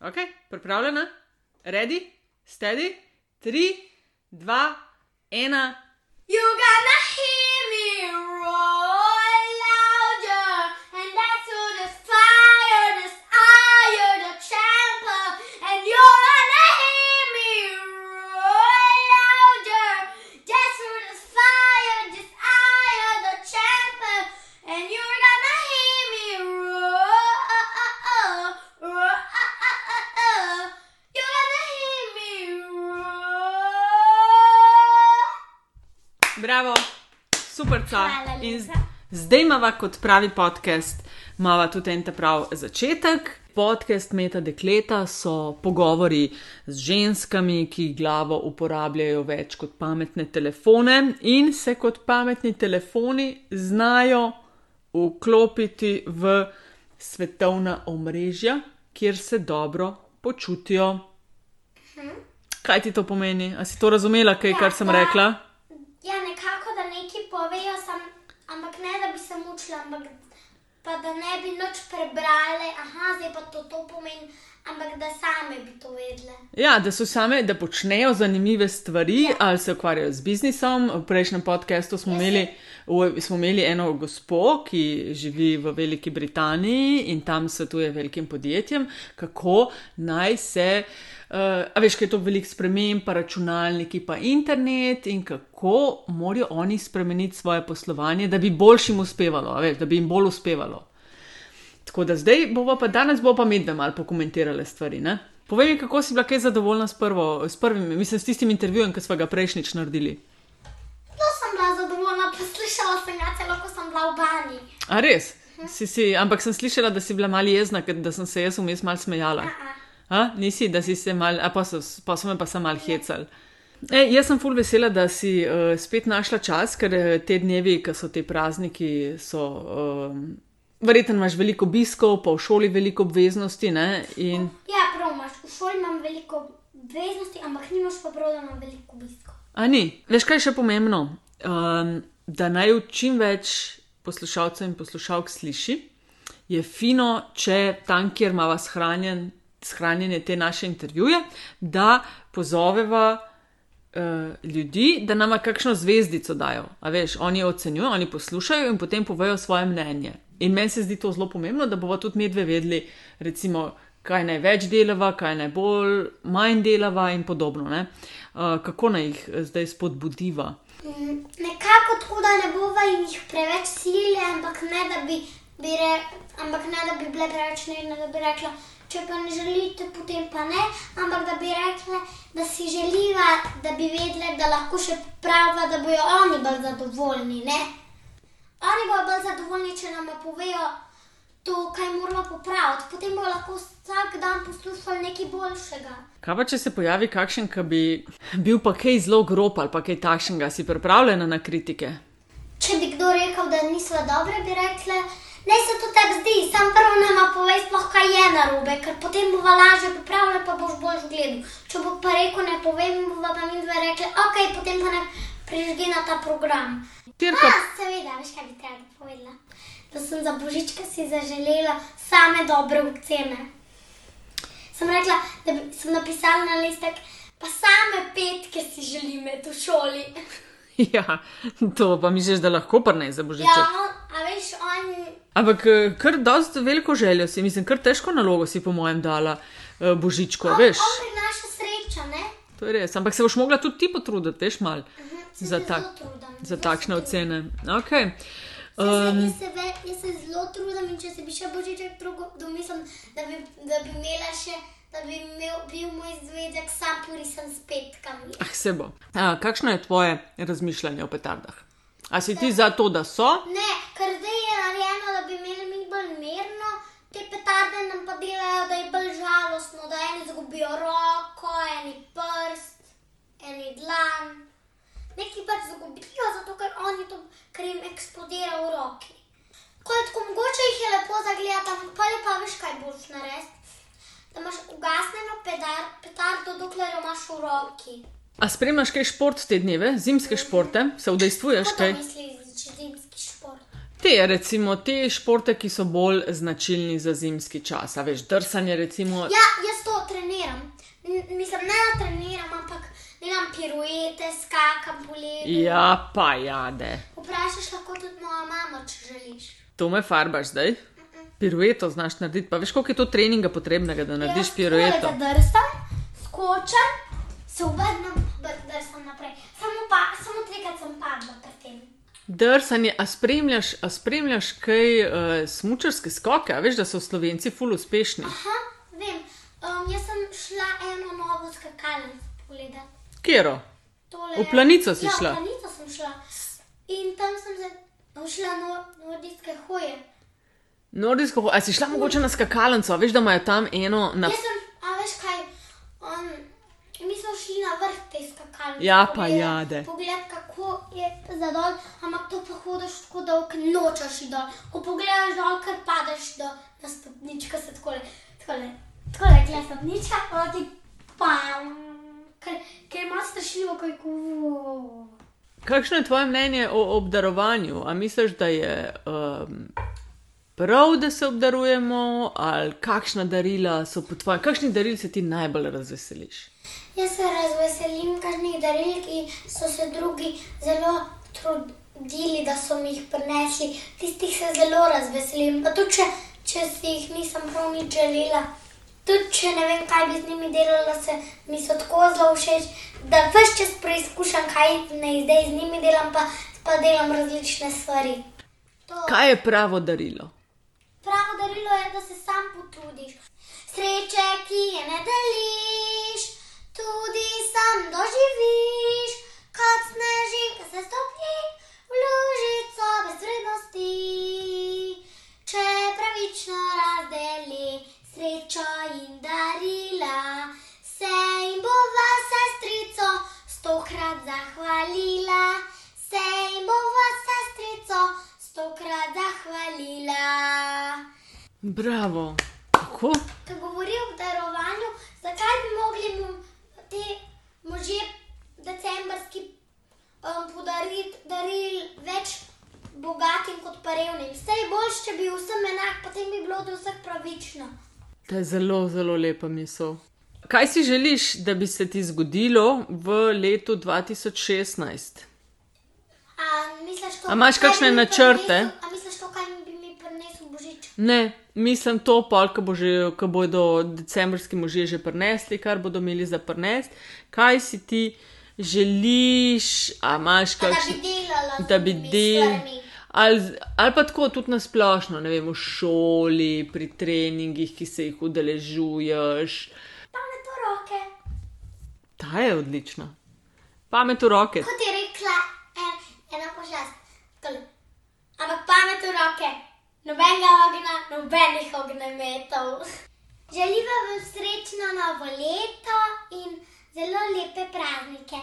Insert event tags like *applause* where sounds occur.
Ok, pripravljena? Ready, steady, tri, dva, ena. You gotta hear Bravo, super. In z- zdaj imamo kot pravi podcast, imamo tudi en ta prav začetek. Podcast Meta Dekleta so pogovori z ženskami, ki glavo uporabljajo več kot pametne telefone in se kot pametni telefoni znajo vklopiti v svetovna omrežja, kjer se dobro počutijo. Kaj ti to pomeni? A si to razumela, kaj, kar sem da- rekla? Ja, nekako da nekaj povejo, sam, ampak ne da bi se mučila, ampak pa da ne bi noč prebrali, aha, zdaj pa to, to pomeni, ampak da same bi to vedle. Ja, da so same, da počnejo zanimive stvari ja. ali se ukvarjajo z biznisom. V prejšnjem podkastu smo, Jaz imeli, v, smo imeli eno gospo, ki živi v Veliki Britaniji in tam svetuje velikim podjetjem, kako naj se. Uh, a veš, kaj je to veliko sprememb, pa računalniki, pa internet in kako morajo oni spremeniti svoje poslovanje, da bi boljšim uspevalo, veš, da bi jim bolj uspevalo. Tako da zdaj bomo pa danes bo pa medve malo pokomentirale stvari. Ne? Povej mi, kako si bila kaj zadovoljna s, prvo, s prvim, mislim, s tistim intervjujem, ki smo ga prejšnjič naredili. No, sem bila zadovoljna, poslušala sem ga celo, ko sem bila v banji. A res? Si, si, ampak sem slišala, da si bila malo jezna, da sem se jaz vmes malo smejala. Aha. A? Nisi, da si se mal, a pa so, pa so me pa sem mal hecal. E, jaz sem ful vesela, da si uh, spet našla čas, ker eh, te dnevi, ki so te prazniki, so. Um, Verjetno imaš veliko obiskov, pa v šoli veliko obveznosti. Ne? In Ja, prav imaš, v šoli imam veliko obveznosti, ampak nimaš pa prav, da imam veliko obiskov. A ni. Veš, kaj je še pomembno? Um, da naj čim več poslušalcev in poslušalk sliši, je fino, če tam, kjer imamo shranjen, shranjene te naše intervjuje, da pozoveva uh, ljudi, da nama kakšno zvezdico dajo. A veš, oni jo ocenjujejo, oni poslušajo in potem povejo svoje mnenje. In meni se zdi to zelo pomembno, da bomo tudi medve vedeli, recimo, kaj naj več delava, kaj naj bolj, manj delava in podobno. ne. Uh, kako naj jih eh, zdaj spodbudiva? Mm, Nekako tako, da ne bova jih preveč silili, ampak ne da bi, bi, re, ampak ne, da bi bile preveč nežne, da bi rekla, če pa ne želite, potem pa ne, ampak da bi rekle, da si želiva, da bi vedele, da lahko še pravijo, da bojo oni bolj zadovoljni. Ne? Oni bodo bolj zadovoljni, če nam povejo to, kaj moramo popraviti. Potem bomo lahko vsak dan poslušali nekaj boljšega. Kaj pa, če se pojavi kakšen, ki bi bil pa kaj zelo grob ali pa kaj takšnega, si pripravljena na kritike? Če bi kdo rekel, da niso dobre, bi rekle, ne se to tako zdi, sam prvo nama povej, sploh kaj je narobe, ker potem bova lažje popravila, pa boš bolj gledal. Če bo pa rekel, ne povem, bova pa mi dve rekli, ok, potem pa ne prižgi na ta program. Tirka, Ja, seveda, veš kaj bi treba povedala. Da sem za božička si zaželela same dobre ocene. Sem rekla, da bi, sem napisala na listek, pa same petke si želim imeti v šoli. *laughs* ja, to pa misliš, da lahko prnej za Ja, božiček. no, a veš, oni Ampak eh, kar dost veliko željo si, mislim, kar težko nalogo si po mojem dala uh, božičko, On, veš. on prinaša srečo, ne? To je res, ampak se boš mogla tudi ti potruditi, veš, mal Se za, se tak, za takšne ocene. Okay. Um, Jaz se, jaz, se, jaz se zelo trudim in če se bi še božiček drugo domislim, da bi, da bi imela še, da bi imel, bil moj zvezek sam porisan s petkami. ah, se bo. A, kakšno je tvoje razmišljanje o petardah? A si ti za to, da so? Ne, ker zdaj je narejeno, da bi imeli mi bolj mirno, te petarde nam pa delajo, da je bolj žalostno, da eni izgubijo roko, eni prst, eni dlan. Neki pač izgubijo, zato ker oni to, ker jim eksplodira v roki. Ko je tako mogoče jih je lepo zagledati, ampak pa je pa veš, kaj boš narediti. Da imaš ugasnjeno pedar, petardo, dokler jo imaš v roki. A spremljaš kaj šport te dneve, zimske športe, se udejstvuješ kaj? misliš, zimski šport? Te, recimo, te športe, ki so bolj značilni za zimski čas, a veš, drsanje, recimo. Ja, jaz to treniram. N- Mislim, ne da treniram, ampak delam piruete, skakam po ledu. Ja, pa jade. Vprašaš lahko tudi mojo mamo, če želiš. To me farbaš zdaj. Pirueto znaš narediti. Pa veš, koliko je to treninga potrebnega, da narediš pirueto. Jaz drstam, skočam, se uvedem, drstam naprej. Samo, pa, samo trikrat sem padla pri tem. Drsanje, a spremljaš, a spremljaš kaj uh, smučarske skoke, a veš, da so Slovenci ful uspešni. Aha, vem. Um, jaz sem šla eno novo skakalnico pogledati. Kjero? Tole V Planico si ja, šla? V planico sem šla. In tam sem se naučila no, nordijske hoje. Nordijsko, ho- a si šla mogoče na skakalnico, veš, da imajo tam eno na. Jaz sem, a veš kaj, um, mi smo šli na vrh te skakalnice. Ja, pa jade. Pogled, kako je zadol, ampak to pa hodiš tako dolgo, nočeš dol. Ko pogledaš dol, kar padeš do na stopničko, se takole, takole, takole, kle stopnička, pa ti pam. Ker, ker ima strašljivo, kako. Kakšno je tvoje mnenje o obdarovanju? A misliš, da je um, prav, da se obdarujemo, ali kakšna darila so po tvojem, kakšni daril se ti najbolj razveseliš? Jaz se razveselim kažnih daril, ki so se drugi zelo trudili, da so mi jih prinesli. Tistih se zelo razveselim. Pa tudi, če, če si jih nisem prav nič želela, tudi če ne vem, kaj bi z njimi delala, se mi so tako zelo všeč, da vse čas preizkušam, kaj naj zdaj z njimi delam, pa, pa delam različne stvari. To Kaj je pravo darilo? pravo darilo je, da se sam potrudiš. Sreče, ki je ne deliš, Bravo. Kako? Ko govori o darovanju, zakaj bi mogli mu ti možje decembrski um, podariti daril več bogatim kot pa revnim? Vse je bolj, če bi vsem enak, potem bi bilo do vseh pravično. To je zelo, zelo lepa misel. Kaj si želiš, da bi se ti zgodilo v letu 2016? A, misliš, to, A imaš kakšne načrte? prinesel- A misliš, to, kaj bi mi prinesel Božič? Ne, mislim to, pol, ko, bo že, ko bodo decembrski možje že prinesli, kar bodo imeli za prnest. Kaj si ti želiš, a imaš A da bi delala Da bi drugimi del. stvarmi. Ali, ali pa tako tudi na splošno, ne vem, v šoli, pri treningih, ki se jih udeležuješ. Pamet v roke. Ta je odlična. Pamet v roke. Kot je rekla en, ena pošast. Ampak pamet v roke. Nobenega ognja, nobenih ognjemetov. Želiva vam srečno novo leto in zelo lepe praznike.